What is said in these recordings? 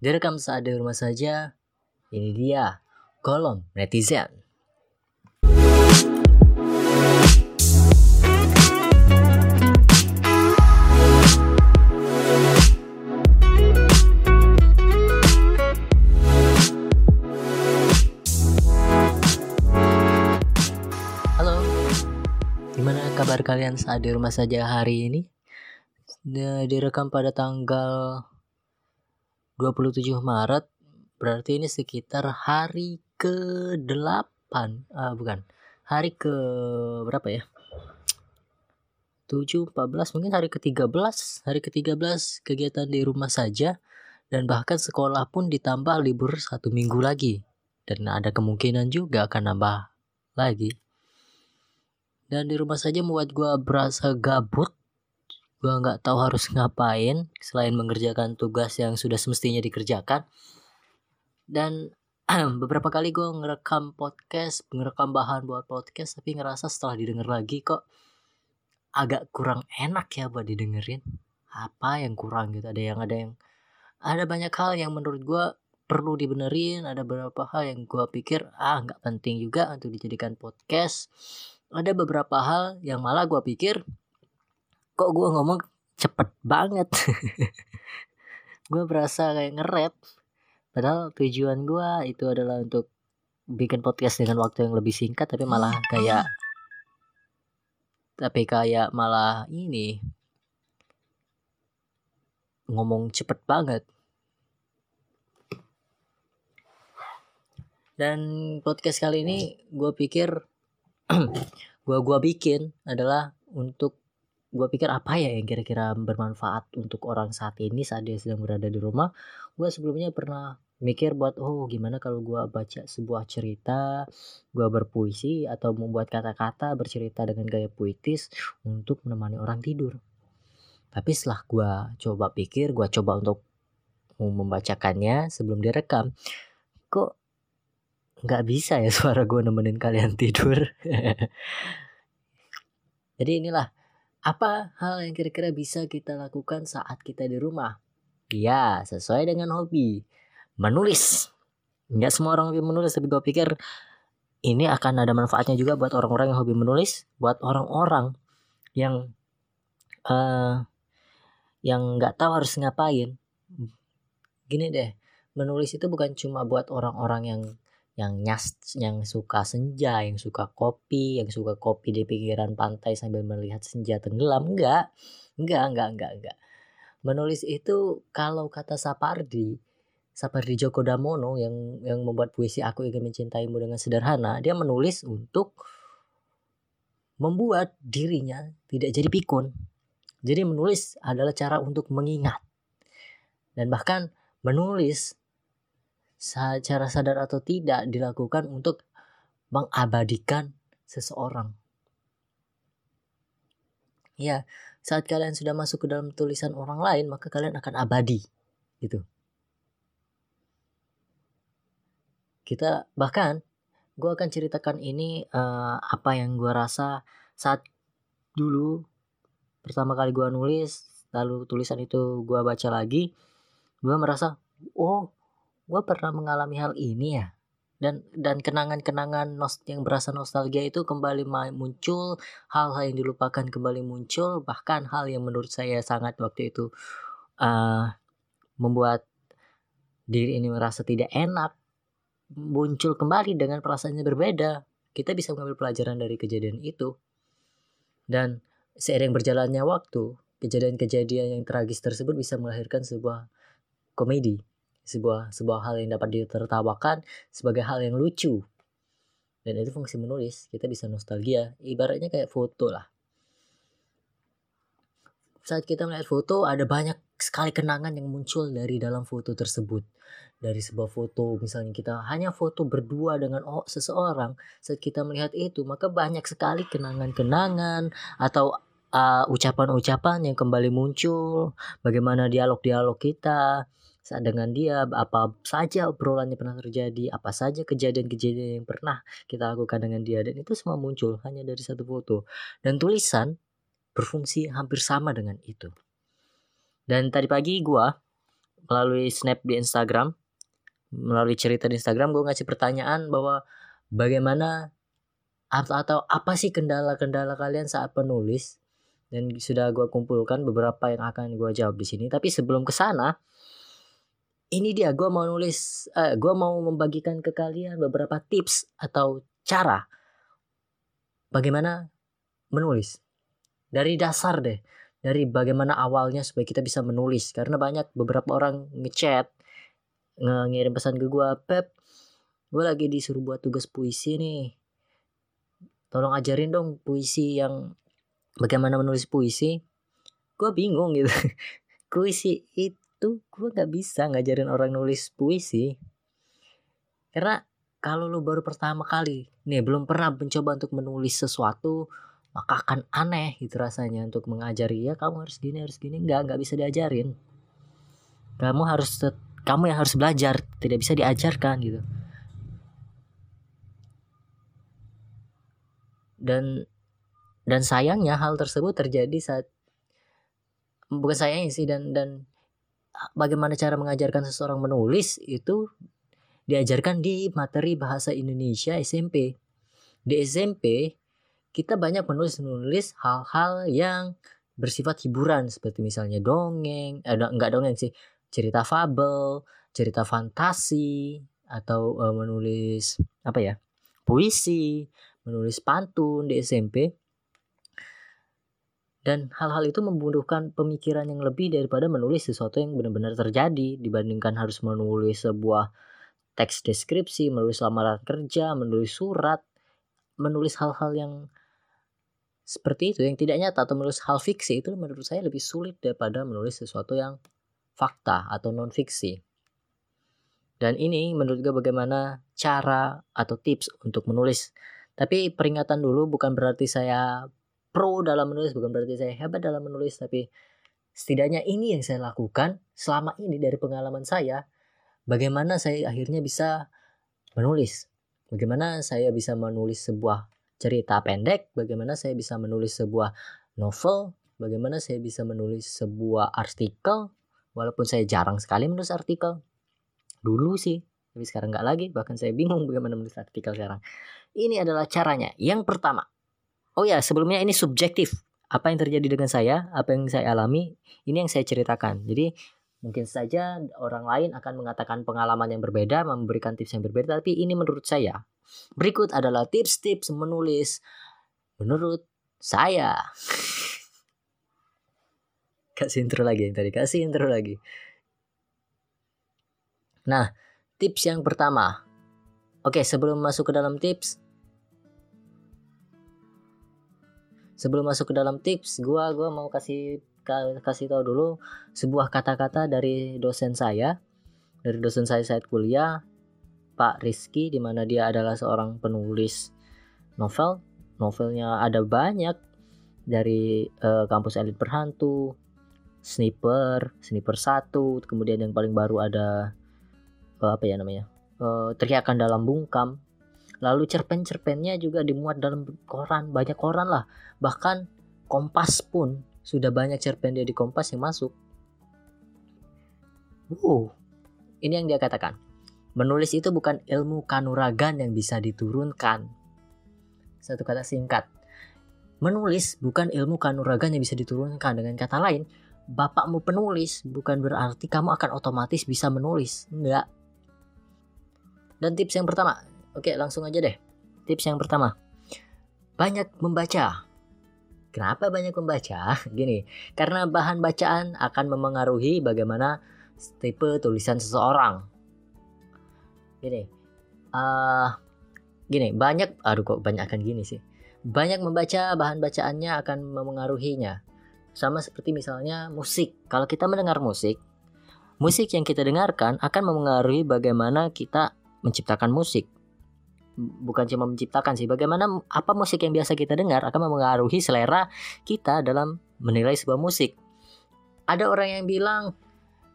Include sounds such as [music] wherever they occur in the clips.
Direkam saat di rumah saja. Ini dia kolom netizen. Halo, gimana kabar kalian saat di rumah saja hari ini? Direkam pada tanggal 27 Maret, berarti ini sekitar hari ke-8, ah, bukan, hari ke berapa ya? 7, 14, mungkin hari ke-13, hari ke-13 kegiatan di rumah saja, dan bahkan sekolah pun ditambah libur satu minggu lagi, dan ada kemungkinan juga akan nambah lagi dan di rumah saja membuat gue berasa gabut gue nggak tahu harus ngapain selain mengerjakan tugas yang sudah semestinya dikerjakan. Dan [clears throat] beberapa kali gue ngerekam podcast ngerekam bahan buat podcast tapi ngerasa setelah didengar lagi kok agak kurang enak ya buat didengerin. Apa yang kurang gitu? Ada yang ada yang ada banyak hal yang menurut gue perlu dibenerin ada beberapa hal yang gue pikir ah nggak penting juga untuk dijadikan podcast. Ada beberapa hal yang malah gue pikir kok gue ngomong cepet banget? [laughs] Gue berasa kayak nge-rap. Padahal tujuan gue itu adalah untuk bikin podcast dengan waktu yang lebih singkat tapi malah kayak tapi kayak malah ini. Ngomong cepet banget. Dan podcast kali ini gue pikir [clears throat] gua gua bikin adalah untuk gua pikir apa ya yang kira-kira bermanfaat untuk orang saat ini saat dia sedang berada di rumah? Gua sebelumnya pernah mikir buat oh gimana kalau gua baca sebuah cerita gua berpuisi atau membuat kata-kata bercerita dengan gaya puitis untuk menemani orang tidur. Tapi setelah gua coba pikir gua coba untuk membacakannya sebelum direkam kok nggak bisa ya [laughs] suara gue nemenin kalian tidur? [laughs] Jadi inilah apa hal yang kira-kira bisa kita lakukan saat kita di rumah? Ya sesuai dengan hobi. Menulis. Nggak semua orang hobi menulis tapi gue pikir ini akan ada manfaatnya juga buat orang-orang yang hobi menulis buat orang-orang yang uh, yang nggak tahu harus ngapain. Gini deh menulis itu bukan cuma buat orang-orang yang yang nyas yang suka senja, yang suka kopi, yang suka kopi di pinggiran pantai sambil melihat senja tenggelam, enggak. Enggak, enggak, enggak, enggak. Menulis itu kalau kata Sapardi, Sapardi Djoko Damono yang yang membuat puisi Aku Ingin Mencintaimu dengan Sederhana, dia menulis untuk membuat dirinya tidak jadi pikun. Jadi menulis adalah cara untuk mengingat. Dan bahkan menulis secara sadar atau tidak dilakukan untuk mengabadikan seseorang. Ya, saat kalian sudah masuk ke dalam tulisan orang lain, maka kalian akan abadi, gitu. Kita bahkan, gue akan ceritakan ini uh, apa yang gue rasa saat dulu pertama kali gue nulis, lalu tulisan itu gue baca lagi, gue merasa, oh gue pernah mengalami hal ini ya. Dan dan kenangan-kenangan yang berasa nostalgia itu kembali muncul hal-hal yang dilupakan kembali muncul bahkan hal yang menurut saya sangat waktu itu uh, membuat diri ini merasa tidak enak muncul kembali dengan perasaannya berbeda. Kita bisa mengambil pelajaran dari kejadian itu. Dan seiring berjalannya waktu kejadian-kejadian yang tragis tersebut bisa melahirkan sebuah komedi sebuah sebuah hal yang dapat ditertawakan sebagai hal yang lucu. Dan itu fungsi menulis kita bisa nostalgia. Ibaratnya kayak foto lah. Saat kita melihat foto ada banyak sekali kenangan yang muncul dari dalam foto tersebut. Dari sebuah foto misalnya kita hanya foto berdua dengan oh, seseorang saat kita melihat itu maka banyak sekali kenangan-kenangan atau uh, ucapan-ucapan uh, yang kembali muncul. Bagaimana dialog-dialog kita dengan dia apa saja obrolannya pernah terjadi apa saja kejadian-kejadian yang pernah kita lakukan dengan dia dan itu semua muncul hanya dari satu foto. Dan tulisan berfungsi hampir sama dengan itu. Dan tadi pagi gua melalui snap di Instagram melalui cerita di Instagram gue ngasih pertanyaan bahwa bagaimana atau apa sih kendala-kendala kalian saat penulis? Dan sudah gue kumpulkan beberapa yang akan gue jawab di sini. Tapi sebelum ke sana ini dia gue mau nulis uh, eh, gue mau membagikan ke kalian beberapa tips atau cara bagaimana menulis. Dari dasar deh dari bagaimana awalnya supaya kita bisa menulis. Karena banyak beberapa orang ngechat ngirim pesan ke gue Pep gue lagi disuruh buat tugas puisi nih. Tolong ajarin dong puisi yang bagaimana menulis puisi. Gue bingung gitu. [laughs] Puisi itu gue nggak bisa ngajarin orang nulis puisi. Karena kalau lu baru pertama kali nih belum pernah mencoba untuk menulis sesuatu maka akan aneh gitu rasanya untuk mengajari ya kamu harus gini harus gini. Nggak nggak bisa diajarin. Kamu harus kamu yang harus belajar tidak bisa diajarkan gitu. Dan dan sayangnya hal tersebut terjadi saat bukan sayangnya sih dan dan bagaimana cara mengajarkan seseorang menulis itu diajarkan di materi bahasa Indonesia SMP di SMP kita banyak menulis-nulis hal-hal yang bersifat hiburan seperti misalnya dongeng eh enggak dongeng sih cerita fabel cerita fantasi atau uh, menulis apa ya puisi menulis pantun di SMP. Dan hal-hal itu membutuhkan pemikiran yang lebih daripada menulis sesuatu yang benar-benar terjadi dibandingkan harus menulis sebuah teks deskripsi, menulis lamaran kerja, menulis surat, menulis hal-hal yang seperti itu yang tidak nyata atau menulis hal fiksi itu menurut saya lebih sulit daripada menulis sesuatu yang fakta atau non fiksi. Dan ini menurut gue bagaimana cara atau tips untuk menulis tapi peringatan dulu bukan berarti saya pro dalam menulis, bukan berarti saya hebat dalam menulis, tapi setidaknya ini yang saya lakukan selama ini dari pengalaman saya. Bagaimana saya akhirnya bisa menulis? Bagaimana saya bisa menulis sebuah cerita pendek? Bagaimana saya bisa menulis sebuah novel? Bagaimana saya bisa menulis sebuah artikel? Walaupun saya jarang sekali menulis artikel. Dulu sih, tapi sekarang nggak lagi. Bahkan saya bingung bagaimana menulis artikel sekarang. Ini adalah caranya. Yang pertama. Oh ya, sebelumnya ini subjektif. Apa yang terjadi dengan saya, apa yang saya alami, ini yang saya ceritakan. Jadi mungkin saja orang lain akan mengatakan pengalaman yang berbeda, memberikan tips yang berbeda, tapi ini menurut saya. Berikut adalah tips-tips menulis menurut saya. [laughs] kasih intro lagi yang tadi, kasih intro lagi. Nah, tips yang pertama, Oke, sebelum masuk ke dalam tips, sebelum masuk ke dalam tips, gua gua mau kasih kasih tahu dulu sebuah kata-kata dari dosen saya, dari dosen saya saat kuliah, Pak Rizky, di mana dia adalah seorang penulis novel. Novelnya ada banyak dari uh, kampus elit berhantu, sniper, sniper satu, kemudian yang paling baru ada uh, apa ya namanya? uh, teriakan dalam bungkam lalu cerpen-cerpennya juga dimuat dalam koran banyak koran lah. Bahkan Kompas pun sudah banyak cerpen dia di Kompas yang masuk. Uh ini yang dia katakan menulis itu bukan ilmu kanuragan yang bisa diturunkan. Satu kata singkat menulis bukan ilmu kanuragan yang bisa diturunkan. Dengan kata lain bapakmu penulis bukan berarti kamu akan otomatis bisa menulis. Enggak. Dan tips yang pertama, oke langsung aja deh. Tips yang pertama, banyak membaca. Kenapa banyak membaca? [laughs] Gini, karena bahan bacaan akan memengaruhi bagaimana tipe tulisan seseorang. Gini, uh, gini banyak, aduh kok banyak akan gini sih. Banyak membaca bahan bacaannya akan memengaruhinya. Sama seperti misalnya musik. Kalau kita mendengar musik, musik yang kita dengarkan akan memengaruhi bagaimana kita menciptakan musik bukan cuma menciptakan sih bagaimana apa musik yang biasa kita dengar akan mempengaruhi selera kita dalam menilai sebuah musik. Ada orang yang bilang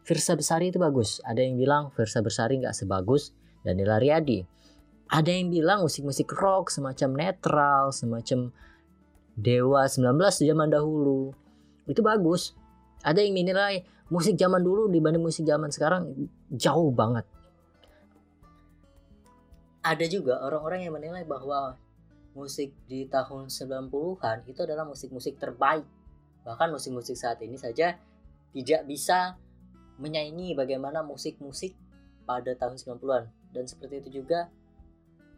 Versa Besari itu bagus. Ada yang bilang Versa Besari nggak sebagus. Daniela Riyadi ada yang bilang musik-musik rock semacam netral semacam Dewa 19 zaman dahulu itu bagus. Ada yang menilai musik zaman dulu dibanding musik zaman sekarang jauh banget ada juga orang-orang yang menilai bahwa musik di tahun 90-an itu adalah musik-musik terbaik. Bahkan musik-musik saat ini saja tidak bisa menyaingi bagaimana musik-musik pada tahun 90-an. Dan seperti itu juga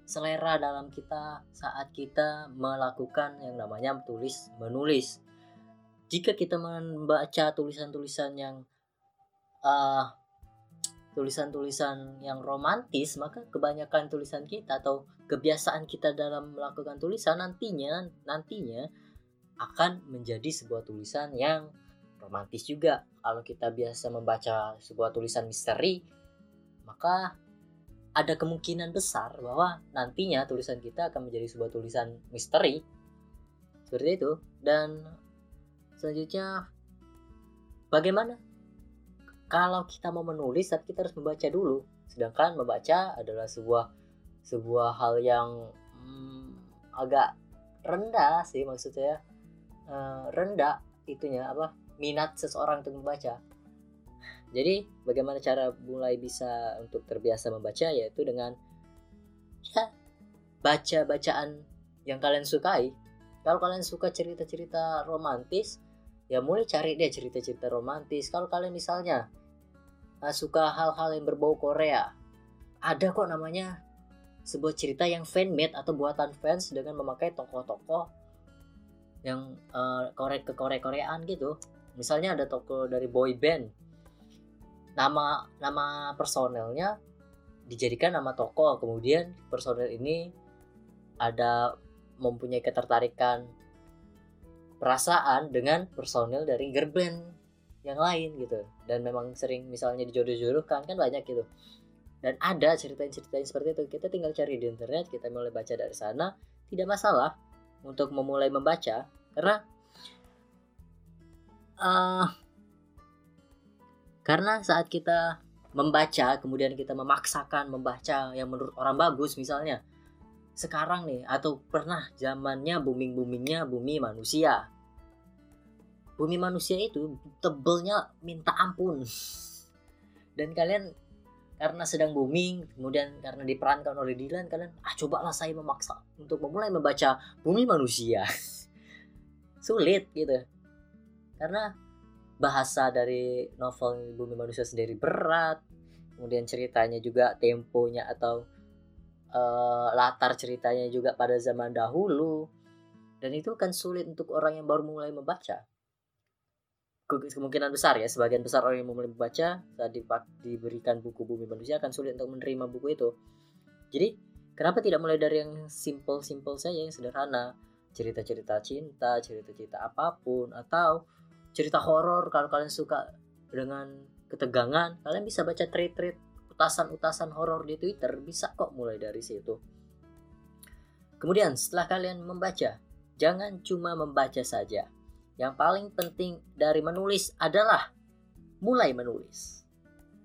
selera dalam kita saat kita melakukan yang namanya tulis menulis. Jika kita membaca tulisan-tulisan yang uh, tulisan-tulisan yang romantis, maka kebanyakan tulisan kita atau kebiasaan kita dalam melakukan tulisan nantinya nantinya akan menjadi sebuah tulisan yang romantis juga. Kalau kita biasa membaca sebuah tulisan misteri, maka ada kemungkinan besar bahwa nantinya tulisan kita akan menjadi sebuah tulisan misteri. Seperti itu. Dan selanjutnya bagaimana kalau kita mau menulis tapi kita harus membaca dulu. Sedangkan membaca adalah sebuah sebuah hal yang hmm, agak rendah sih maksudnya. Uh, rendah itunya apa minat seseorang untuk membaca. Jadi bagaimana cara mulai bisa untuk terbiasa membaca? Yaitu dengan ya baca bacaan yang kalian sukai. Kalau kalian suka cerita-cerita romantis ya mulai cari deh cerita-cerita romantis. Kalau kalian misalnya uh, suka hal-hal yang berbau Korea. Ada kok namanya sebuah cerita yang fanmade atau buatan fans dengan memakai tokoh-tokoh yang uh, korek ke Korea Koreaan gitu. Misalnya ada tokoh dari boy band. Nama nama personelnya dijadikan nama tokoh. Kemudian personel ini ada mempunyai ketertarikan perasaan dengan personel dari girl band yang lain gitu. Dan memang sering misalnya dijodoh-jodohkan kan banyak gitu. Dan ada cerita-cerita seperti itu. Kita tinggal cari di internet kita mulai baca dari sana. Tidak masalah untuk memulai membaca karena uh, karena saat kita membaca kemudian kita memaksakan membaca yang menurut orang bagus misalnya sekarang nih atau pernah zamannya booming boomingnya bumi manusia bumi manusia itu tebelnya minta ampun. Dan kalian karena sedang booming kemudian karena diperankan oleh Dylan kalian ah cobalah saya memaksa untuk memulai membaca bumi manusia. [laughs] Sulit gitu. Karena bahasa dari novel bumi manusia sendiri berat kemudian ceritanya juga temponya atau uh, latar ceritanya juga pada zaman dahulu dan itu kan sulit untuk orang yang baru mulai membaca kemungkinan besar ya. Sebagian besar orang yang mulai membaca saat diberikan buku bumi manusia akan sulit untuk menerima buku itu. Jadi kenapa tidak mulai dari yang simple-simple saja yang sederhana? Cerita-cerita cinta cerita-cerita apa pun atau cerita horor kalau kalian suka dengan ketegangan kalian bisa baca tweet-tweet utasan-utasan horor di Twitter bisa kok mulai dari situ. Kemudian setelah kalian membaca jangan cuma membaca saja yang paling penting dari menulis adalah mulai menulis.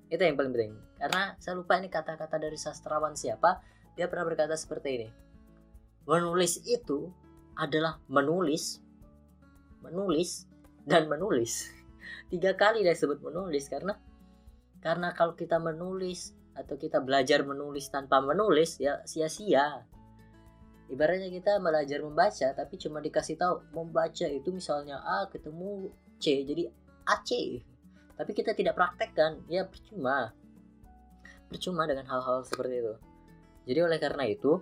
Itu yang paling penting. Karena saya lupa ini kata-kata dari sastrawan siapa, dia pernah berkata seperti ini. Menulis itu adalah menulis, menulis, dan menulis. [laughs] Tiga kali dia sebut menulis karena karena kalau kita menulis atau kita belajar menulis tanpa menulis ya sia-sia ibaratnya kita belajar membaca tapi cuma dikasih tahu membaca itu misalnya A ketemu C jadi AC tapi kita tidak praktekkan ya percuma. Percuma dengan hal-hal seperti itu. Jadi oleh karena itu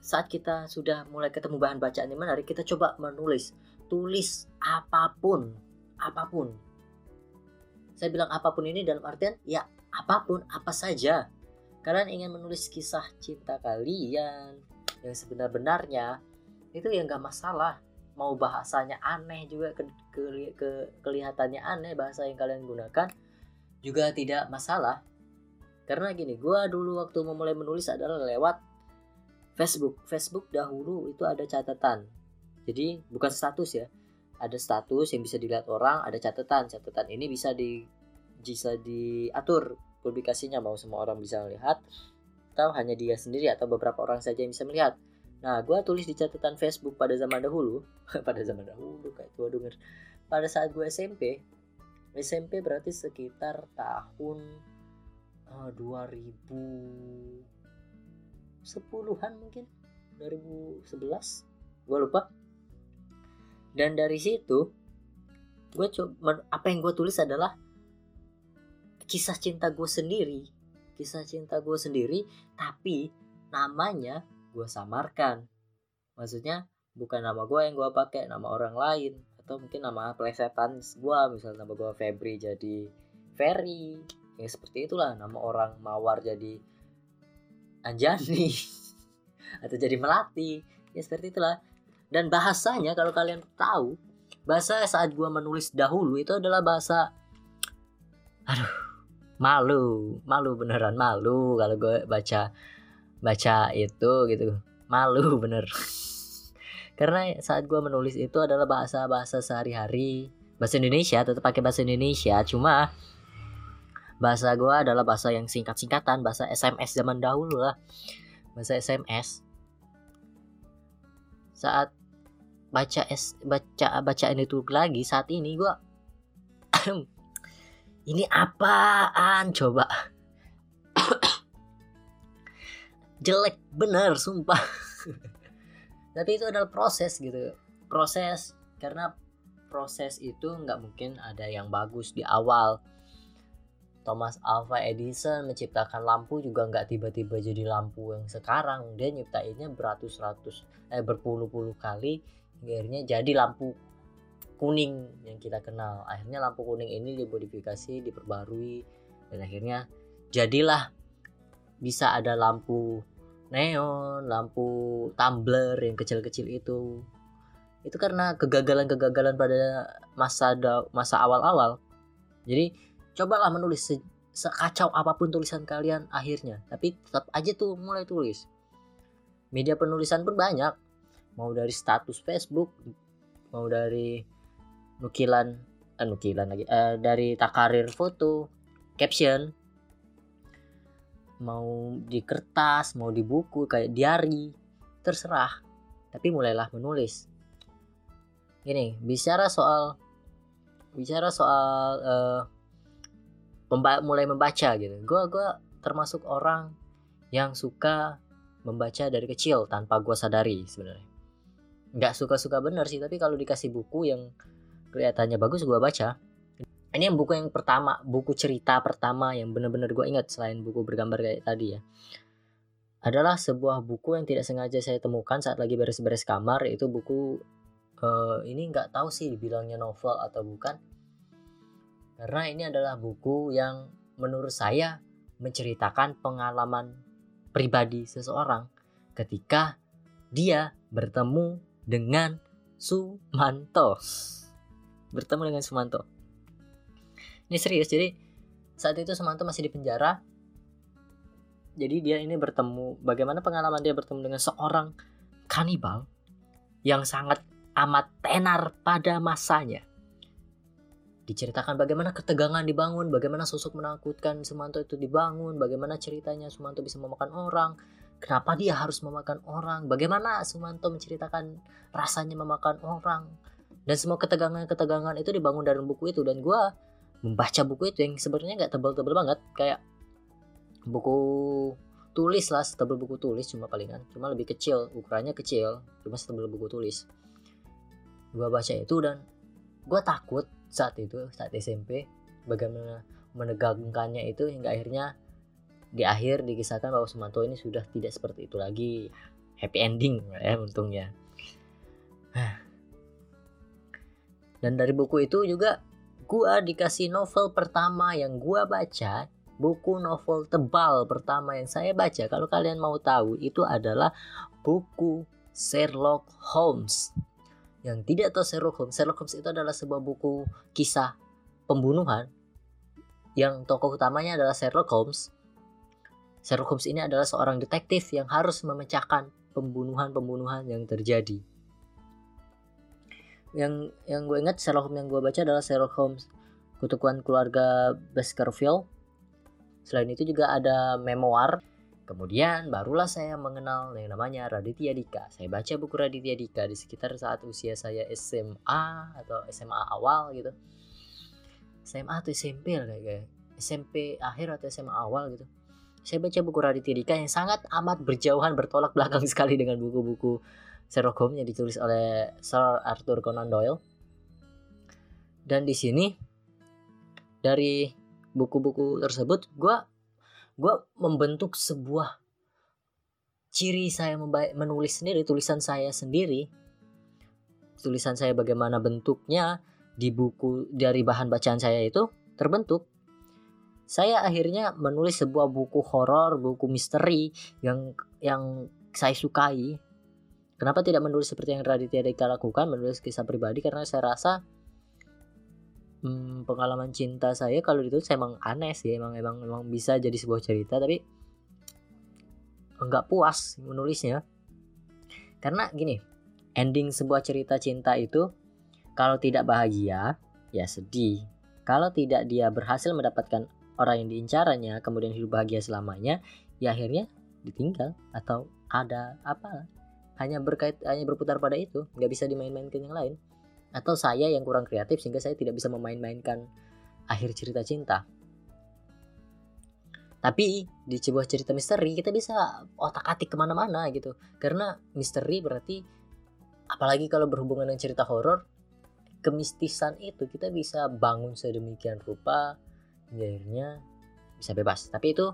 saat kita sudah mulai ketemu bahan bacaan yang menarik kita coba menulis tulis apa pun apa pun. Saya bilang apa pun ini dalam artian ya apa pun apa saja. Kalian ingin menulis kisah cinta kalian yang sebenar-benarnya itu ya nggak masalah. Mau bahasanya aneh juga ke, ke, ke kelihatannya aneh bahasa yang kalian gunakan juga tidak masalah. Karena gini gue dulu waktu memulai menulis adalah lewat Facebook. Facebook dahulu itu ada catatan. Jadi bukan status ya. Ada status yang bisa dilihat orang ada catatan. Catatan ini bisa di bisa diatur publikasinya mau semua orang bisa lihat atau hanya dia sendiri atau beberapa orang saja yang bisa melihat. Nah, gue tulis di catatan Facebook pada zaman dahulu, [laughs] pada zaman dahulu kayak gue denger, pada saat gue SMP, SMP berarti sekitar tahun uh, 2010-an mungkin 2011 gue lupa. Dan dari situ gue coba apa yang gue tulis adalah kisah cinta gue sendiri kisah cinta gue sendiri tapi namanya gue samarkan. Maksudnya bukan nama gue yang gue pakai nama orang lain atau mungkin nama plesetan gue misalnya nama gue Febri jadi Ferry. Ya seperti itulah nama orang Mawar jadi Anjani [laughs] atau jadi Melati. Ya seperti itulah. Dan bahasanya kalau kalian tahu bahasa saat gue menulis dahulu itu adalah bahasa aduh malu malu beneran malu kalau gue baca baca itu gitu. Malu [laughs] bener. Karena saat gue menulis itu adalah bahasa bahasa sehari-hari. Bahasa Indonesia tetap pakai bahasa Indonesia. Cuma bahasa gue adalah bahasa yang singkat-singkatan bahasa SMS zaman dahulu lah. Bahasa SMS saat baca es baca bacaan itu lagi saat ini gue [clears throat] [clears throat] ini apaan? Coba. [coughs] Jelek bener sumpah. [laughs] Tapi itu adalah proses gitu. Proses karena proses itu nggak mungkin ada yang bagus di awal. Thomas Alva Edison menciptakan lampu juga nggak tiba-tiba jadi lampu yang sekarang. Dia nyiptainnya beratus-ratus eh berpuluh-puluh kali akhirnya jadi lampu kuning yang kita kenal akhirnya lampu kuning ini dimodifikasi diperbarui dan akhirnya jadilah bisa ada lampu neon, lampu tumbler yang kecil-kecil itu. Itu karena kegagalan-kegagalan pada masa masa awal-awal. Jadi cobalah menulis se sekacau apa pun tulisan kalian akhirnya, tapi tetap aja tuh mulai tulis. Media penulisan pun banyak. Mau dari status Facebook, mau dari nukilan eh, nukilan lagi eh, dari takarir foto, caption, mau di kertas mau di buku kayak diary terserah. Tapi mulailah menulis. Gini bicara soal bicara soal uh, memba mulai membaca gitu. Gue gua termasuk orang yang suka membaca dari kecil tanpa gue sadari sebenarnya. Nggak suka-suka bener sih tapi kalau dikasih buku yang kelihatannya bagus gue baca. Ini yang buku yang pertama buku cerita pertama yang benar-benar gue ingat selain buku bergambar kayak tadi ya. Adalah sebuah buku yang tidak sengaja saya temukan saat lagi beres-beres kamar itu buku uh, ini nggak tahu sih dibilangnya novel atau bukan. Karena ini adalah buku yang menurut saya menceritakan pengalaman pribadi seseorang ketika dia bertemu dengan Sumanto bertemu dengan Sumanto. Ini serius jadi saat itu Sumanto masih di penjara. Jadi dia ini bertemu bagaimana pengalaman dia bertemu dengan seorang kanibal yang sangat amat tenar pada masanya. Diceritakan bagaimana ketegangan dibangun, bagaimana sosok menakutkan Sumanto itu dibangun, bagaimana ceritanya Sumanto bisa memakan orang, kenapa dia harus memakan orang, bagaimana Sumanto menceritakan rasanya memakan orang, dan semua ketegangan-ketegangan itu dibangun dalam buku itu. Dan gue membaca buku itu yang sebenarnya nggak tebal-tebal banget. Kayak buku tulis lah setebal buku tulis cuma palingan. Cuma lebih kecil ukurannya kecil cuma setebal buku tulis. Gue baca itu dan gue takut saat itu saat SMP bagaimana menegangkannya itu hingga akhirnya di akhir dikisahkan bahwa Sumanto ini sudah tidak seperti itu lagi. Happy ending ya untungnya dan dari buku itu juga gua dikasih novel pertama yang gua baca buku novel tebal pertama yang saya baca. Kalau kalian mau tahu itu adalah buku Sherlock Holmes. Yang tidak tahu Sherlock Holmes Sherlock Holmes itu adalah sebuah buku kisah pembunuhan. Yang tokoh utamanya adalah Sherlock Holmes. Sherlock Holmes ini adalah seorang detektif yang harus memecahkan pembunuhan-pembunuhan yang terjadi yang yang gue ingat Sherlock Holmes yang gue baca adalah Sherlock Holmes Kutukan Keluarga Baskerville. Selain itu juga ada memoir. Kemudian barulah saya mengenal yang namanya Raditya Dika. Saya baca buku Raditya Dika di sekitar saat usia saya SMA atau SMA awal gitu. SMA atau SMP lah kayak SMP akhir atau SMA awal gitu. Saya baca buku Raditya Dika yang sangat amat berjauhan bertolak belakang sekali dengan buku-buku Sherlock Holmes yang ditulis oleh Sir Arthur Conan Doyle. Dan di sini dari buku-buku tersebut gue gue membentuk sebuah ciri saya menulis sendiri tulisan saya sendiri. Tulisan saya bagaimana bentuknya di buku dari bahan bacaan saya itu terbentuk. Saya akhirnya menulis sebuah buku horor buku misteri yang yang saya sukai kenapa tidak menulis seperti yang Raditya Dika lakukan? Menulis kisah pribadi karena saya rasa hmm, pengalaman cinta saya kalau ditulis emang aneh sih emang emang emang bisa jadi sebuah cerita tapi enggak puas menulisnya. Karena gini ending sebuah cerita cinta itu kalau tidak bahagia ya sedih. Kalau tidak dia berhasil mendapatkan orang yang diincaranya kemudian hidup bahagia selamanya ya akhirnya ditinggal atau ada apa hanya berkait hanya berputar pada itu nggak bisa dimain-mainkan yang lain atau saya yang kurang kreatif sehingga saya tidak bisa memain-mainkan akhir cerita cinta. Tapi di sebuah cerita misteri kita bisa otak-atik ke mana-mana gitu. Karena misteri berarti apalagi kalau berhubungan dengan cerita horor, kemistisan itu kita bisa bangun sedemikian rupa akhirnya bisa bebas. Tapi itu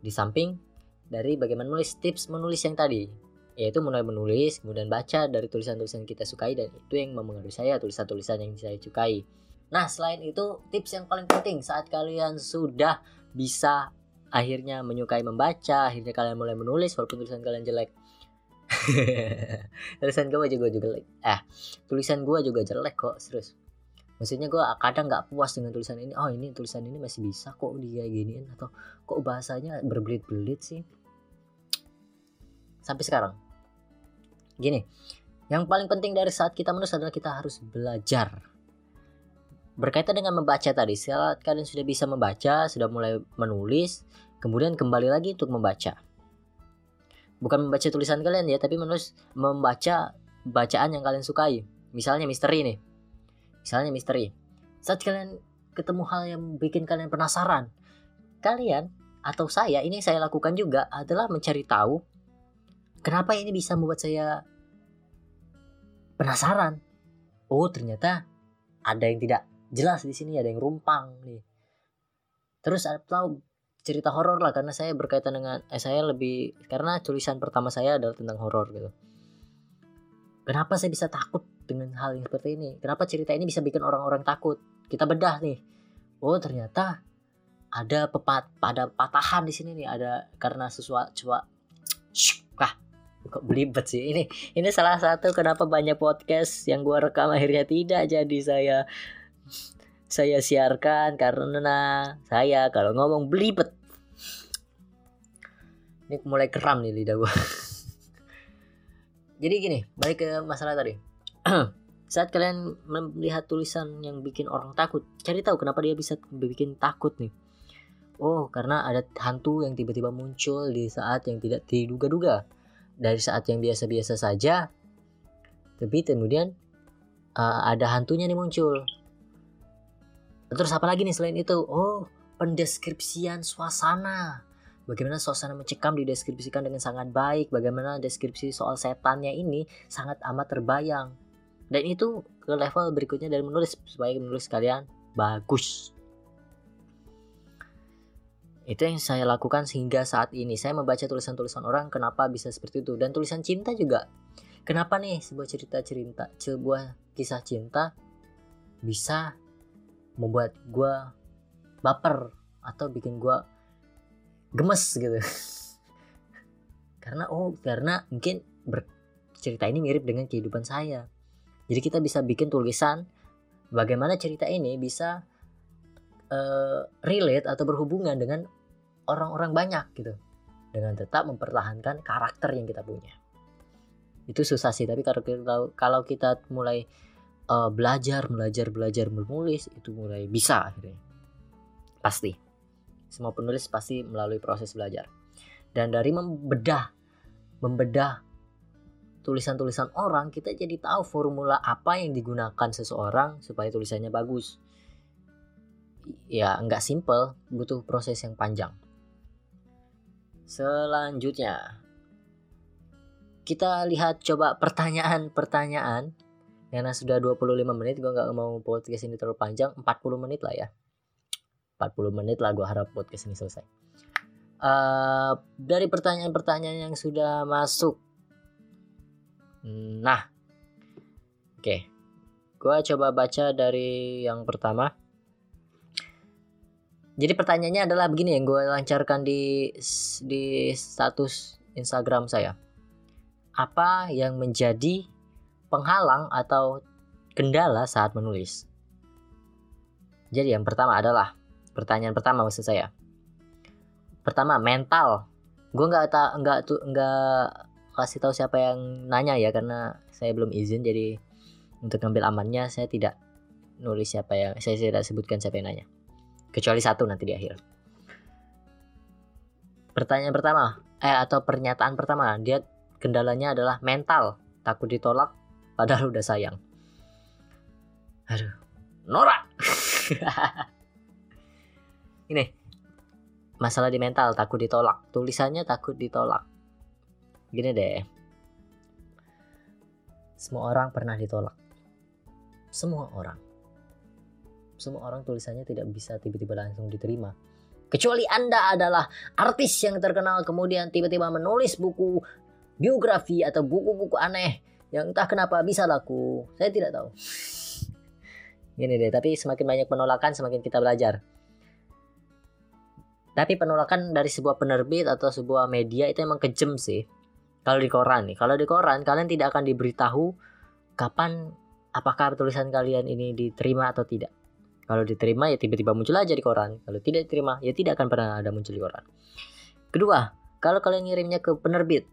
di samping dari bagaimana menulis tips menulis yang tadi yaitu mulai menulis kemudian baca dari tulisan-tulisan kita sukai dan itu yang mempengaruhi saya tulisan-tulisan yang saya sukai nah selain itu tips yang paling penting saat kalian sudah bisa akhirnya menyukai membaca akhirnya kalian mulai menulis walaupun tulisan kalian jelek. [laughs] Tulisan gue juga jelek. Eh tulisan gue juga jelek kok serius. Maksudnya gue kadang nggak puas dengan tulisan ini. Oh ini tulisan ini masih bisa kok dia giniin atau kok bahasanya berbelit-belit sih sampai sekarang Gini, yang paling penting dari saat kita menulis adalah kita harus belajar. Berkaitan dengan membaca tadi, saat kalian sudah bisa membaca, sudah mulai menulis, kemudian kembali lagi untuk membaca. Bukan membaca tulisan kalian ya, tapi menulis membaca bacaan yang kalian sukai. Misalnya misteri nih. Misalnya misteri. Saat kalian ketemu hal yang bikin kalian penasaran, kalian atau saya ini saya lakukan juga adalah mencari tahu kenapa ini bisa membuat saya penasaran? Oh ternyata ada yang tidak jelas di sini ada yang rumpang nih. Terus atau cerita horor lah karena saya berkaitan dengan eh, saya lebih karena tulisan pertama saya adalah tentang horor gitu. Kenapa saya bisa takut dengan hal yang seperti ini? Kenapa cerita ini bisa bikin orang-orang takut? Kita bedah nih. Oh ternyata ada pepat pada patahan di sini nih ada karena sesuatu [tsk] kok belibet sih? Ini ini salah satu kenapa banyak podcast yang gua rekam akhirnya tidak jadi saya saya siarkan karena saya kalau ngomong belibet. Ini mulai keram nih lidah gua. [laughs] Jadi gini balik ke masalah tadi. [clears throat] Saat kalian melihat tulisan yang bikin orang takut cari tahu kenapa dia bisa bikin takut nih. Oh karena ada hantu yang tiba-tiba muncul di saat yang tidak diduga-duga dari saat yang biasa-biasa saja tapi kemudian uh, ada hantunya nih muncul. Terus apa lagi nih selain itu? Oh pendeskripsian suasana. Bagaimana suasana mencekam dideskripsikan dengan sangat baik. Bagaimana deskripsi soal setannya ini sangat amat terbayang. Dan itu ke level berikutnya dari menulis supaya menulis kalian bagus itu yang saya lakukan sehingga saat ini. Saya membaca tulisan-tulisan orang kenapa bisa seperti itu? Dan tulisan cinta juga. Kenapa nih sebuah cerita cerita sebuah kisah cinta bisa membuat gue baper atau bikin gue gemes gitu? [laughs] Karena oh karena mungkin cerita ini mirip dengan kehidupan saya. Jadi kita bisa bikin tulisan bagaimana cerita ini bisa uh, relate atau berhubungan dengan orang-orang banyak gitu. Dengan tetap mempertahankan karakter yang kita punya. Itu susah sih tapi kalau kita kalau kita mulai uh, belajar belajar belajar menulis itu mulai bisa akhirnya. Pasti. Semua penulis pasti melalui proses belajar. Dan dari membedah membedah tulisan-tulisan orang kita jadi tahu formula apa yang digunakan seseorang supaya tulisannya bagus. Ya nggak simple butuh proses yang panjang selanjutnya kita lihat coba pertanyaan-pertanyaan. Karena sudah 25 menit gue nggak mau podcast ini terlalu panjang 40 menit lah ya. 40 menit lah gue harap podcast ini selesai. Uh, dari pertanyaan-pertanyaan yang sudah masuk. Nah oke. Okay. gue coba baca dari yang pertama jadi pertanyaannya adalah begini yang gue lancarkan di di status Instagram saya apa yang menjadi penghalang atau kendala saat menulis? Jadi yang pertama adalah pertanyaan pertama maksud saya. Pertama mental. Gue nggak tak nggak tuh nggak kasih tahu siapa yang nanya ya karena saya belum izin jadi untuk ngambil amannya saya tidak nulis siapa yang saya tidak sebutkan siapa yang nanya kecuali satu nanti di akhir. Pertanyaan pertama eh atau pernyataan pertama dia kendalanya adalah mental. Takut ditolak padahal udah sayang. Aduh norak. [laughs] Ini masalah di mental takut ditolak. Tulisannya takut ditolak. Gini deh. Semua orang pernah ditolak. Semua orang semua orang tulisannya tidak bisa tiba-tiba langsung diterima. Kecuali anda adalah artis yang terkenal kemudian tiba-tiba menulis buku biografi atau buku-buku aneh yang entah kenapa bisa laku. Saya tidak tahu. Gini deh tapi semakin banyak penolakan semakin kita belajar. Tapi penolakan dari sebuah penerbit atau sebuah media itu emang kejem sih. Kalau di koran nih kalau di koran kalian tidak akan diberitahu kapan apakah tulisan kalian ini diterima atau tidak kalau diterima ya tiba-tiba muncul aja di koran kalau tidak diterima ya tidak akan pernah ada muncul di koran kedua kalau kalian ngirimnya ke penerbit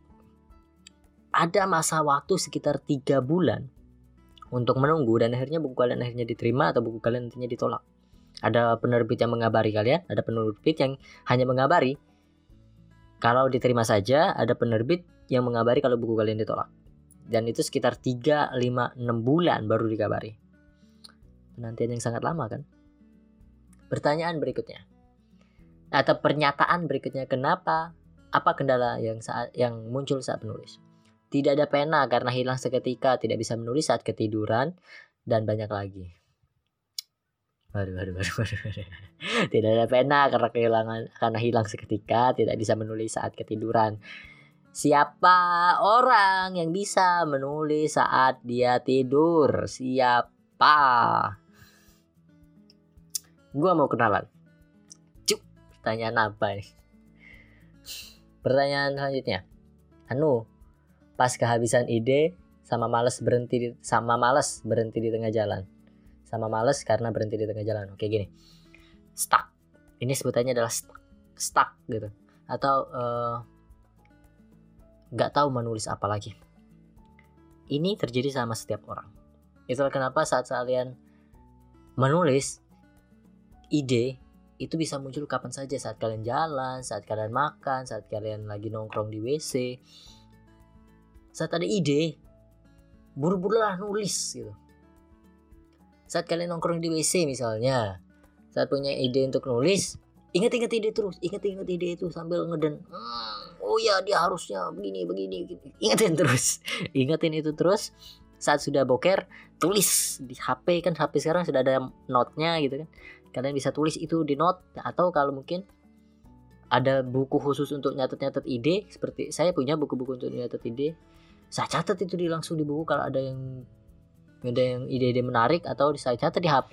ada masa waktu sekitar tiga bulan untuk menunggu dan akhirnya buku kalian akhirnya diterima atau buku kalian nantinya ditolak. Ada penerbit yang mengabari kalian, ada penerbit yang hanya mengabari kalau diterima saja, ada penerbit yang mengabari kalau buku kalian ditolak. Dan itu sekitar 3, 5, 6 bulan baru dikabari. Penantian yang sangat lama kan? Pertanyaan berikutnya. Atau pernyataan berikutnya, kenapa? Apa kendala yang saat yang muncul saat menulis? Tidak ada pena karena hilang seketika, tidak bisa menulis saat ketiduran, dan banyak lagi. Waduh, waduh, waduh, waduh. [laughs] Tidak ada pena karena kehilangan karena hilang seketika, tidak bisa menulis saat ketiduran. Siapa orang yang bisa menulis saat dia tidur? Siapa? Gua mau kenalan. Cuk, pertanyaan apa nih? Pertanyaan selanjutnya. Anu, pas kehabisan ide sama males berhenti di, sama males berhenti di tengah jalan. Sama males karena berhenti di tengah jalan. Oke gini. Stuck. Ini sebutannya adalah stuck, stuck gitu. Atau eh, nggak uh, tahu menulis apa lagi. Ini terjadi sama setiap orang. Itulah kenapa saat kalian menulis ide itu bisa muncul kapan saja saat kalian jalan, saat kalian makan, saat kalian lagi nongkrong di WC, saat ada ide buru-buru lah nulis gitu. Saat kalian nongkrong di WC misalnya saat punya ide untuk nulis ingat-ingat ide terus ingat-ingat ide itu sambil ngeden hmm, oh ya dia harusnya begini begini gitu. ingatin terus [laughs] ingatin itu terus. Saat sudah boker tulis di HP kan HP sekarang sudah ada notnya gitu kan kalian bisa tulis itu di note atau kalau mungkin ada buku khusus untuk nyatet-nyatet ide seperti saya punya buku-buku untuk nyatet ide saya catat itu di langsung di buku kalau ada yang ada yang ide-ide menarik atau saya catat di HP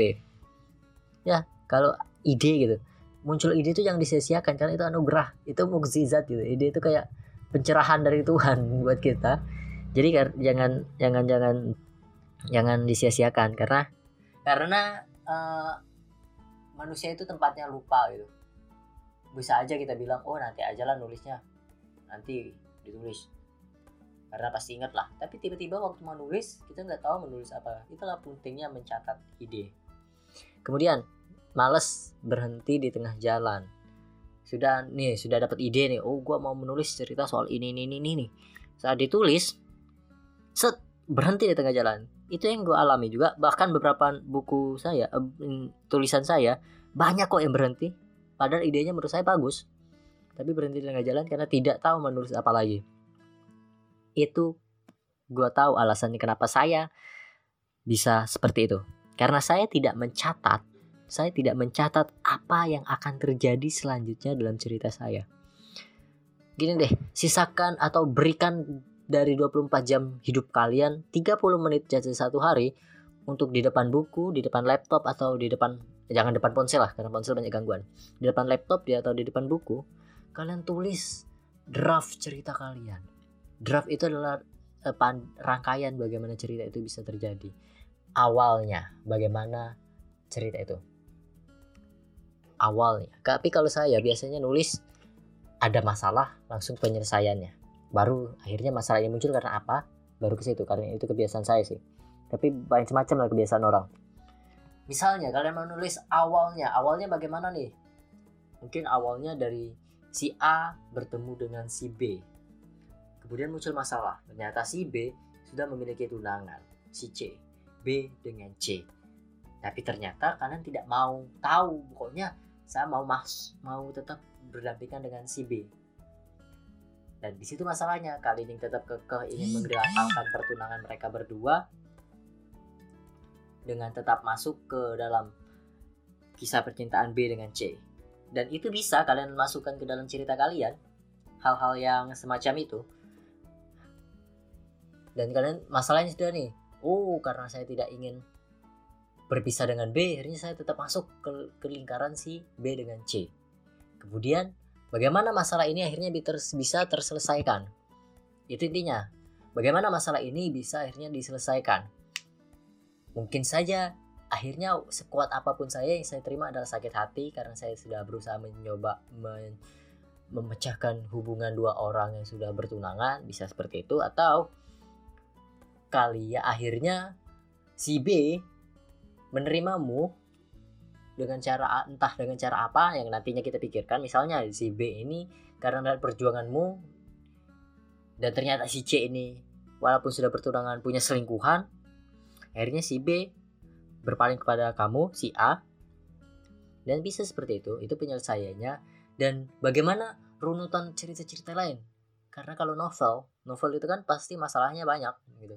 ya kalau ide gitu. Muncul ide itu yang disia-siakan karena itu anugerah itu mukjizat gitu. Ide itu kayak pencerahan dari Tuhan [laughs] buat kita. Jadi jangan jangan jangan jangan disia-siakan karena karena uh, manusia itu tempatnya lupa gitu. Bisa aja kita bilang oh nanti aja lah nulisnya. Nanti ditulis. Karena pasti ingat lah. Tapi tiba-tiba waktu menulis kita nggak tahu menulis apa. Itulah pentingnya mencatat ide. Kemudian males berhenti di tengah jalan. Sudah nih sudah dapat ide nih. Oh gua mau menulis cerita soal ini ini ini nih saat ditulis set berhenti di tengah jalan itu yang gue alami juga. Bahkan beberapa buku saya tulisan saya banyak kok yang berhenti. Padahal idenya menurut saya bagus. Tapi berhenti di tengah jalan karena tidak tahu menulis apa lagi. Itu gue tahu alasannya kenapa saya bisa seperti itu. Karena saya tidak mencatat saya tidak mencatat apa yang akan terjadi selanjutnya dalam cerita saya. Gini deh sisakan atau berikan dari 24 jam hidup kalian 30 menit jadi satu hari untuk di depan buku, di depan laptop atau di depan jangan depan ponsel lah karena ponsel banyak gangguan. Di depan laptop dia atau di depan buku, kalian tulis draft cerita kalian. Draft itu adalah eh, pan, rangkaian bagaimana cerita itu bisa terjadi. Awalnya bagaimana cerita itu. Awalnya. Tapi kalau saya biasanya nulis ada masalah langsung penyelesaiannya baru akhirnya masalah ini muncul karena apa? Baru ke situ karena itu kebiasaan saya sih. Tapi banyak macam lah kebiasaan orang. Misalnya kalian mau nulis awalnya awalnya bagaimana nih? Mungkin awalnya dari si A bertemu dengan si B. Kemudian muncul masalah. Ternyata si B sudah memiliki tunangan si C. B dengan C. Tapi ternyata kalian tidak mau tahu. Pokoknya saya mau mas mau tetap berdampingan dengan si B dan di situ masalahnya kali ini tetap kekeh ingin menggagalkan pertunangan mereka berdua dengan tetap masuk ke dalam kisah percintaan B dengan C. Dan itu bisa kalian masukkan ke dalam cerita kalian hal-hal yang semacam itu. Dan kalian masalahnya sudah nih, oh karena saya tidak ingin berpisah dengan B, akhirnya saya tetap masuk ke, ke lingkaran si B dengan C. Kemudian Bagaimana masalah ini akhirnya bisa terselesaikan? Itu intinya. Bagaimana masalah ini bisa akhirnya diselesaikan? Mungkin saja akhirnya sekuat apa pun saya yang saya terima adalah sakit hati karena saya sudah berusaha mencoba men memecahkan hubungan dua orang yang sudah bertunangan bisa seperti itu atau kali ya akhirnya si B menerimamu dengan cara entah dengan cara apa yang nantinya kita pikirkan. Misalnya si B ini karena perjuanganmu dan ternyata si C ini walaupun sudah bertunangan punya selingkuhan akhirnya si B berpaling kepada kamu si A. Dan bisa seperti itu itu penyelesaiannya. Dan bagaimana runutan cerita-cerita lain? Karena kalau novel novel itu kan pasti masalahnya banyak gitu.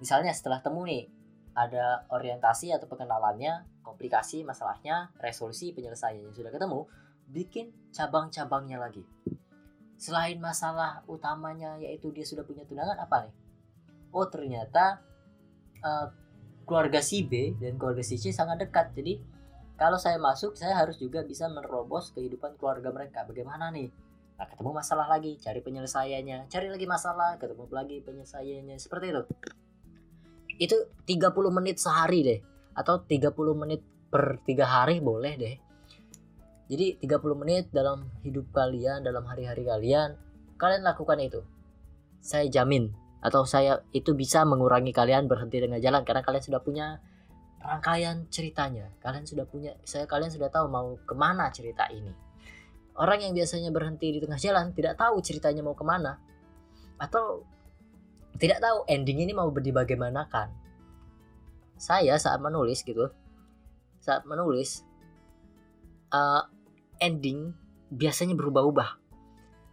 Misalnya setelah temu nih ada orientasi atau pengenalannya, komplikasi masalahnya, resolusi penyelesaiannya sudah ketemu, bikin cabang-cabangnya lagi. Selain masalah utamanya yaitu dia sudah punya tunangan apa nih? Oh ternyata uh, keluarga si B dan keluarga si C sangat dekat. Jadi kalau saya masuk saya harus juga bisa menerobos kehidupan keluarga mereka. Bagaimana nih? Nah, ketemu masalah lagi, cari penyelesaiannya, cari lagi masalah, ketemu lagi penyelesaiannya, seperti itu itu 30 menit sehari deh. Atau 30 menit per tiga hari boleh deh. Jadi 30 menit dalam hidup kalian dalam hari-hari kalian kalian lakukan itu. Saya jamin. Atau saya itu bisa mengurangi kalian berhenti tengah jalan. Karena kalian sudah punya rangkaian ceritanya. Kalian sudah punya saya kalian sudah tahu mau ke mana cerita ini. Orang yang biasanya berhenti di tengah jalan tidak tahu ceritanya mau ke mana. Atau tidak tahu ending ini mau dibagaimanakan. Saya saat menulis gitu, saat menulis uh, ending biasanya berubah-ubah.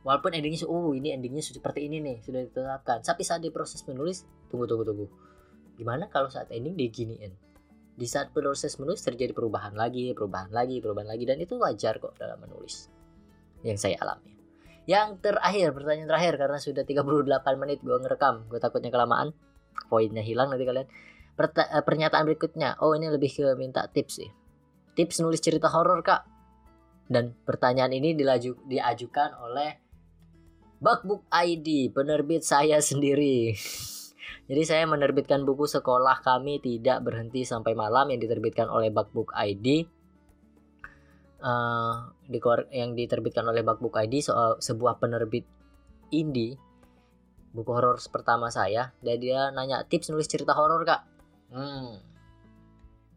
Walaupun endingnya, oh ini endingnya seperti ini nih, sudah ditetapkan. Tapi saat di proses menulis, tunggu tunggu tunggu. Gimana kalau saat ending diginiin? Di saat proses menulis terjadi perubahan lagi, perubahan lagi, perubahan lagi, dan itu wajar kok dalam menulis. Yang saya alami. Yang terakhir, pertanyaan terakhir karena sudah 38 menit gue ngerekam. Gue takutnya kelamaan. Poinnya hilang nanti kalian. Perta eh, pernyataan berikutnya. Oh, ini lebih ke minta tips sih. Tips nulis cerita horor, Kak. Dan pertanyaan ini dilaju diajukan oleh Bakbook ID, penerbit saya sendiri. [laughs] Jadi saya menerbitkan buku sekolah kami tidak berhenti sampai malam yang diterbitkan oleh Bakbook ID uh, di yang diterbitkan oleh Bakbook ID soal sebuah penerbit indie buku horor pertama saya dan dia nanya tips nulis cerita horor kak? Hmm.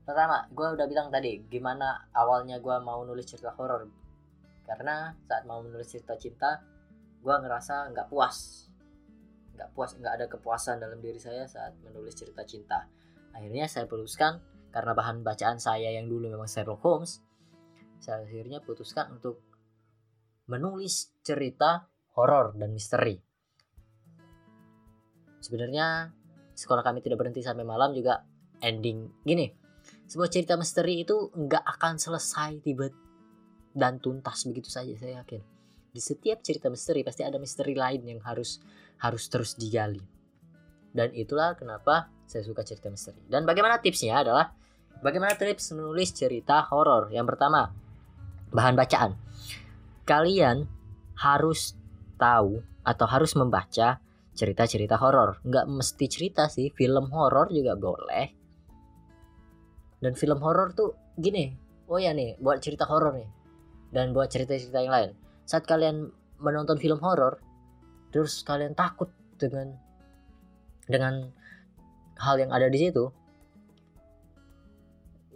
pertama gue udah bilang tadi gimana awalnya gue mau nulis cerita horor? Karena saat mau menulis cerita cinta gue ngerasa nggak puas. Nggak puas nggak ada kepuasan dalam diri saya saat menulis cerita cinta. Akhirnya saya putuskan karena bahan bacaan saya yang dulu memang Sherlock Holmes saya akhirnya putuskan untuk menulis cerita horor dan misteri. Sebenarnya sekolah kami tidak berhenti sampai malam juga ending gini. Sebuah cerita misteri itu nggak akan selesai tiba dan tuntas begitu saja saya yakin. Di setiap cerita misteri pasti ada misteri lain yang harus harus terus digali. Dan itulah kenapa saya suka cerita misteri. Dan bagaimana tipsnya adalah bagaimana tips menulis cerita horor? Yang pertama, bahan bacaan. Kalian harus tahu atau harus membaca cerita-cerita horor. Nggak mesti cerita sih, film horor juga boleh. Dan film horor tuh gini, oh ya nih, buat cerita horor nih. Dan buat cerita-cerita yang lain. Saat kalian menonton film horor, terus kalian takut dengan dengan hal yang ada di situ,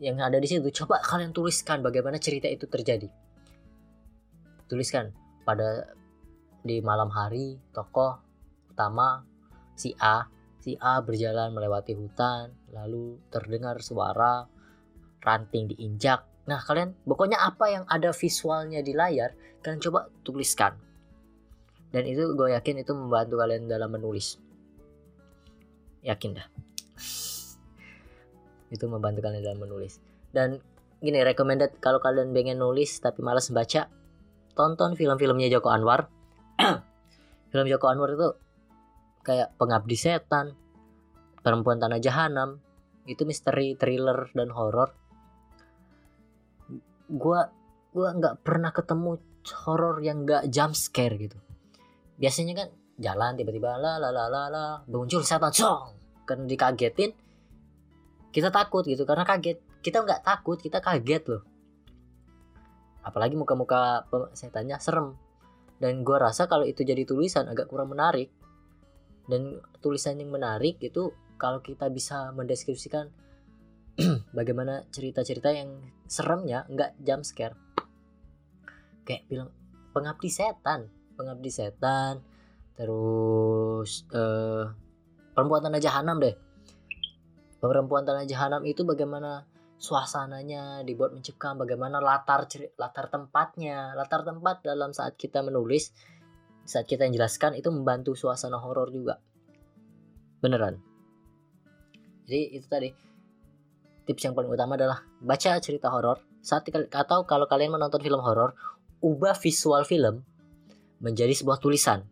yang ada di situ, coba kalian tuliskan bagaimana cerita itu terjadi. Tuliskan pada di malam hari tokoh utama si A. Si A berjalan melewati hutan lalu terdengar suara ranting diinjak. Nah kalian pokoknya apa yang ada visualnya di layar kalian coba tuliskan. Dan itu gue yakin itu membantu kalian dalam menulis. Yakin dah itu membantu kalian dalam menulis. Dan gini recommended kalau kalian pengen nulis tapi malas baca tonton film-filmnya Joko Anwar. [clears throat] Film Joko Anwar itu kayak pengabdi setan perempuan tanah jahanam. Itu misteri thriller dan horor. Gua gua nggak pernah ketemu horor yang nggak jump scare gitu. Biasanya kan jalan tiba-tiba la la la la la muncul setan song kan dikagetin kita takut gitu karena kaget. Kita nggak takut kita kaget loh. Apalagi muka-muka setannya serem. Dan gue rasa kalau itu jadi tulisan agak kurang menarik. Dan tulisan yang menarik itu kalau kita bisa mendeskripsikan [clears throat] bagaimana cerita-cerita yang seremnya nggak jump scare. Kayak bilang pengabdi setan pengabdi setan. Terus uh, perempuan tanah jahanam deh perempuan tanah jahanam itu bagaimana suasananya dibuat mencekam bagaimana latar latar tempatnya. Latar tempat dalam saat kita menulis saat kita jelaskan itu membantu suasana horor juga. Beneran. Jadi itu tadi tips yang paling utama adalah baca cerita horor. Saat atau kalau kalian menonton film horor ubah visual film menjadi sebuah tulisan.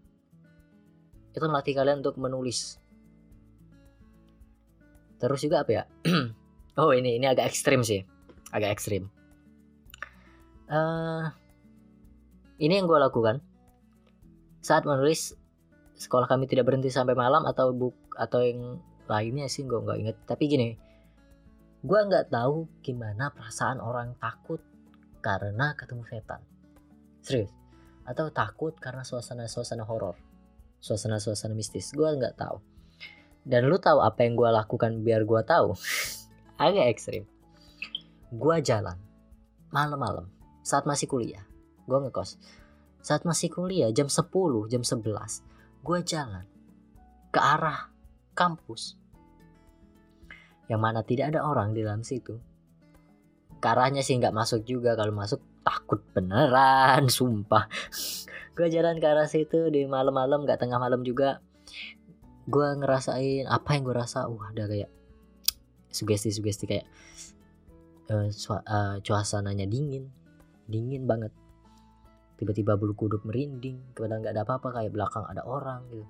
Itu melatih kalian untuk menulis terus juga apa ya [clears throat] Oh ini ini agak ekstrim sih, agak ekstrim. Uh, ini yang gue lakukan saat menulis sekolah kami tidak berhenti sampai malam atau buk atau yang lainnya sih gue nggak inget. Tapi gini, gue nggak tahu gimana perasaan orang takut karena ketemu setan. Serius? Atau takut karena suasana-suasana horor, suasana-suasana mistis. Gue nggak tahu. Dan lu tahu apa yang gue lakukan biar gue tahu? [laughs] agak ekstrim. Gue jalan. Malam-malam. Saat masih kuliah. Gue ngekos. Saat masih kuliah jam 10 jam 11 gue jalan ke arah kampus. Yang mana tidak ada orang di dalam situ. Ke sih nggak masuk juga. Kalau masuk takut beneran [laughs] sumpah. Gue jalan ke arah situ di malam-malam nggak tengah malam juga gue ngerasain apa yang gue rasa wah ada kayak sugesti-sugesti kayak uh, uh, dingin dingin banget. Tiba-tiba bulu kuduk merinding kadang nggak ada apa-apa kayak belakang ada orang gitu.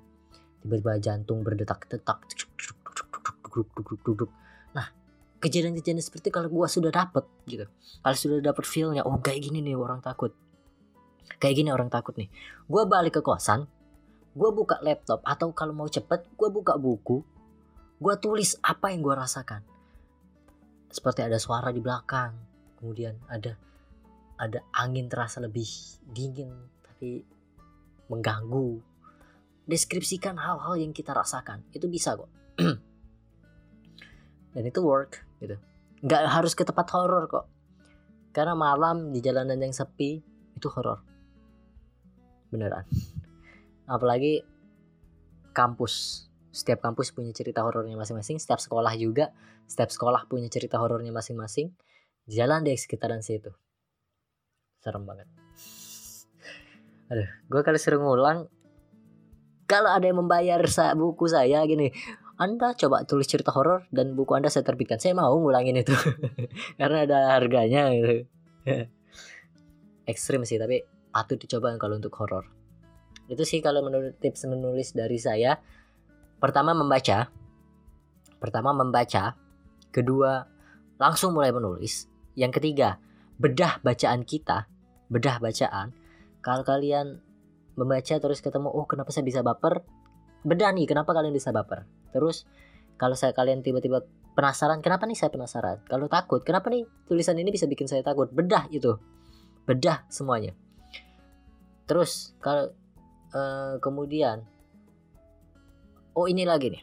Tiba-tiba jantung berdetak-detak nah kejadian-kejadian seperti kalau gua sudah dapet gitu. Kalau sudah dapet feelnya oh kayak gini nih orang takut. Kayak gini orang takut nih. Gua balik ke kosan gua buka laptop atau kalau mau cepet gua buka buku. Gua tulis apa yang gua rasakan. Seperti ada suara di belakang kemudian ada ada angin terasa lebih dingin tapi mengganggu. Deskripsikan hal-hal yang kita rasakan itu bisa kok. [clears throat] Dan itu work gitu. Nggak harus ke tempat horor kok. Karena malam di jalanan yang sepi itu horor. Beneran apalagi kampus setiap kampus punya cerita horornya masing-masing setiap sekolah juga setiap sekolah punya cerita horornya masing-masing jalan di sekitaran situ serem banget aduh gue kali sering ngulang kalau ada yang membayar buku saya gini anda coba tulis cerita horor dan buku Anda saya terbitkan. Saya mau ngulangin itu. [laughs] Karena ada harganya gitu. [laughs] Ekstrim sih, tapi patut dicoba kalau untuk horor. Itu sih kalau menurut tips menulis dari saya. Pertama membaca. Pertama membaca. Kedua langsung mulai menulis. Yang ketiga, bedah bacaan kita. Bedah bacaan. Kalau kalian membaca terus ketemu, oh kenapa saya bisa baper? Bedah nih, kenapa kalian bisa baper? Terus kalau saya kalian tiba-tiba penasaran, kenapa nih saya penasaran? Kalau takut, kenapa nih tulisan ini bisa bikin saya takut? Bedah itu, bedah semuanya. Terus kalau uh, kemudian, oh ini lagi nih,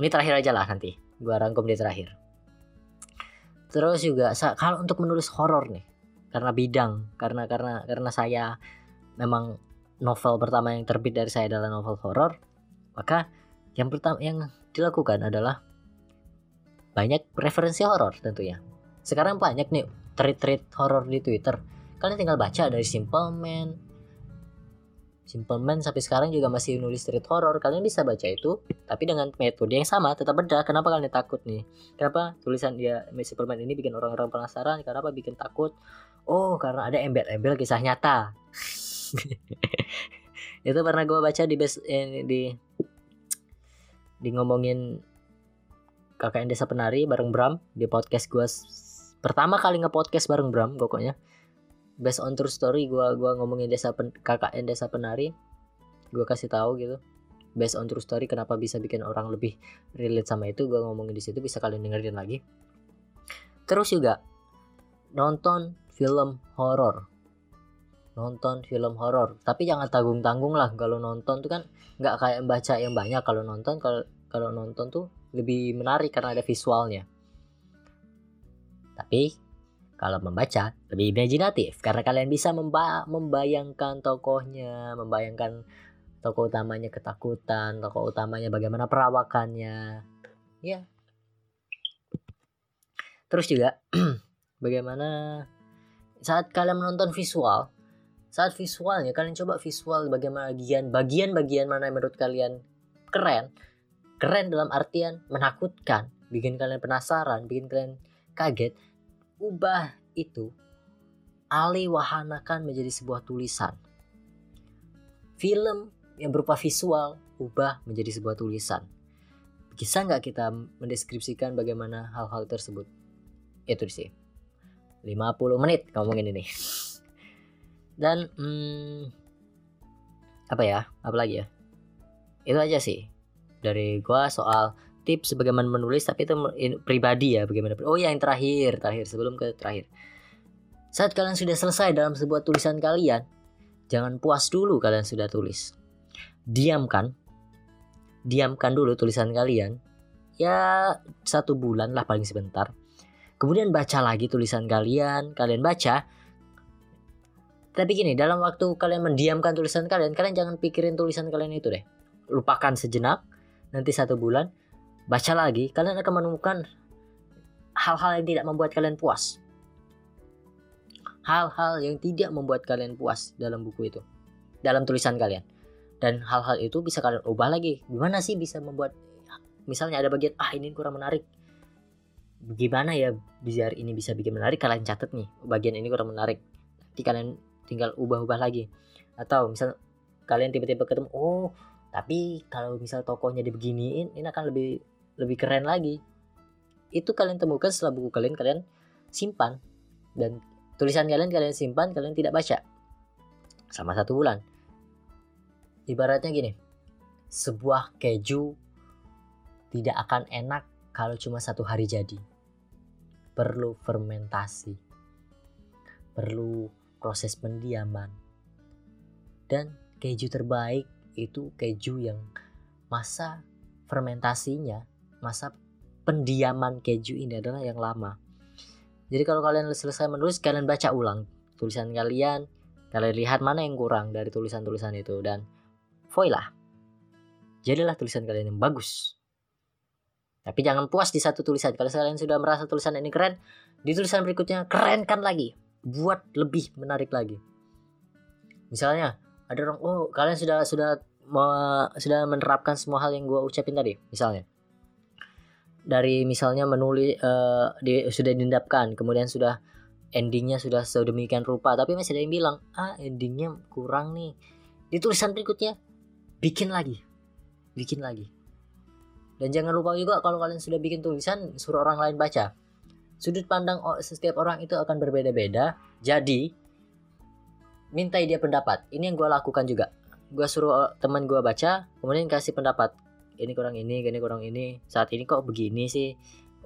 ini terakhir aja lah nanti, gua rangkum di terakhir. Terus juga kalau untuk menulis horor nih, karena bidang, karena karena karena saya memang novel pertama yang terbit dari saya adalah novel horor, maka yang pertama yang dilakukan adalah banyak referensi horor tentunya. Sekarang banyak nih tweet-tweet horor di Twitter. Kalian tinggal baca dari Simple Man. Simple Man sampai sekarang juga masih nulis tweet horor. Kalian bisa baca itu, tapi dengan metode yang sama, tetap beda. Kenapa kalian takut nih? Kenapa tulisan dia Simple Man ini bikin orang-orang penasaran? Kenapa bikin takut? Oh, karena ada embel-embel kisah nyata. [laughs] itu pernah gue baca di base eh, di di ngomongin KKN Desa Penari bareng Bram di podcast gue pertama kali nge-podcast bareng Bram pokoknya based on true story gue gua ngomongin desa pen, KKN Desa Penari gue kasih tahu gitu. Based on true story kenapa bisa bikin orang lebih relate sama itu gue ngomongin di situ bisa kalian dengerin lagi. Terus juga nonton film horor. Nonton film horor. Tapi jangan tanggung tanggung lah kalau nonton tuh kan nggak kayak baca yang banyak. Kalau nonton kalau kalau nonton tuh lebih menarik karena ada visualnya. Tapi kalau membaca lebih imajinatif. Karena kalian bisa memba membayangkan tokohnya membayangkan tokoh utamanya ketakutan tokoh utamanya bagaimana perawakannya. Ya. Terus juga [clears throat] bagaimana saat kalian menonton visual saat visualnya kalian coba visual bagaimana bagian bagian-bagian mana yang menurut kalian keren keren dalam artian menakutkan bikin kalian penasaran bikin kalian kaget ubah itu alih wahanakan menjadi sebuah tulisan. Film yang berupa visual ubah menjadi sebuah tulisan. Bisa nggak kita mendeskripsikan bagaimana hal-hal tersebut? Itu sih. 50 menit ngomongin ini. [laughs] Dan hmm, apa ya? Apa lagi ya? Itu aja sih dari gua soal tips bagaimana menulis tapi itu pribadi ya bagaimana oh ya yang terakhir terakhir sebelum ke terakhir. Saat kalian sudah selesai dalam sebuah tulisan kalian jangan puas dulu kalian sudah tulis. Diamkan diamkan dulu tulisan kalian ya satu bulan lah paling sebentar. Kemudian baca lagi tulisan kalian kalian baca. Tapi gini, dalam waktu kalian mendiamkan tulisan kalian, kalian jangan pikirin tulisan kalian itu deh. Lupakan sejenak, nanti satu bulan, baca lagi, kalian akan menemukan hal-hal yang tidak membuat kalian puas. Hal-hal yang tidak membuat kalian puas dalam buku itu, dalam tulisan kalian. Dan hal-hal itu bisa kalian ubah lagi. Gimana sih bisa membuat, misalnya ada bagian, ah ini kurang menarik. Gimana ya biar ini bisa bikin menarik, kalian catat nih, bagian ini kurang menarik. Nanti kalian tinggal ubah-ubah lagi atau misal kalian tiba-tiba ketemu oh tapi kalau misal tokohnya dibeginiin ini akan lebih lebih keren lagi. Itu kalian temukan setelah buku kalian kalian simpan. Dan tulisan kalian kalian simpan kalian tidak baca. Sama satu bulan. Ibaratnya gini sebuah keju tidak akan enak kalau cuma satu hari jadi. Perlu fermentasi. Perlu proses pendiaman. Dan keju terbaik itu keju yang masa fermentasinya, masa pendiaman keju ini adalah yang lama. Jadi kalau kalian selesai menulis, kalian baca ulang tulisan kalian, kalian lihat mana yang kurang dari tulisan-tulisan itu dan voila. Jadilah tulisan kalian yang bagus. Tapi jangan puas di satu tulisan. Kalau kalian sudah merasa tulisan ini keren, di tulisan berikutnya kerenkan lagi buat lebih menarik lagi misalnya ada orang oh kalian sudah sudah sudah menerapkan semua hal yang gue ucapin tadi misalnya dari misalnya menulis uh, di, sudah diendapkan kemudian sudah endingnya sudah sedemikian rupa tapi masih ada yang bilang ah endingnya kurang nih. Di tulisan berikutnya bikin lagi bikin lagi. Dan jangan lupa juga kalau kalian sudah bikin tulisan suruh orang lain baca. Sudut pandang setiap orang itu akan berbeda-beda. Jadi mintai dia pendapat. Ini yang gue lakukan juga. Gue suruh teman gue baca kemudian kasih pendapat ini kurang ini ini kurang ini. Saat ini kok begini sih?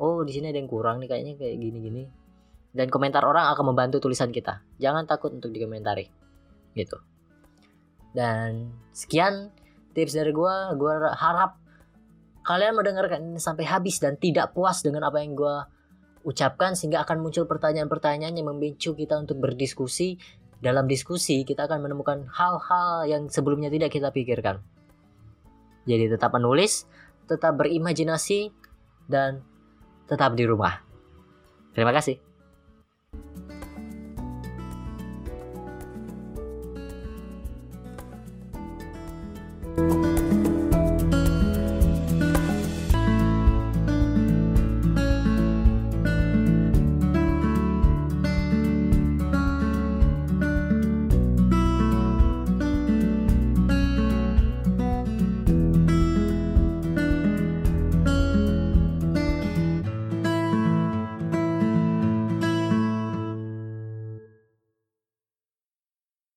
Oh di sini ada yang kurang nih kayaknya kayak gini gini dan komentar orang akan membantu tulisan kita. Jangan takut untuk dikomentari. Gitu. Dan sekian tips dari gue gue harap kalian mendengarkan ini sampai habis dan tidak puas dengan apa yang gue ucapkan sehingga akan muncul pertanyaan-pertanyaan yang memicu kita untuk berdiskusi. Dalam diskusi kita akan menemukan hal-hal yang sebelumnya tidak kita pikirkan. Jadi tetap menulis, tetap berimajinasi, dan tetap di rumah. Terima kasih.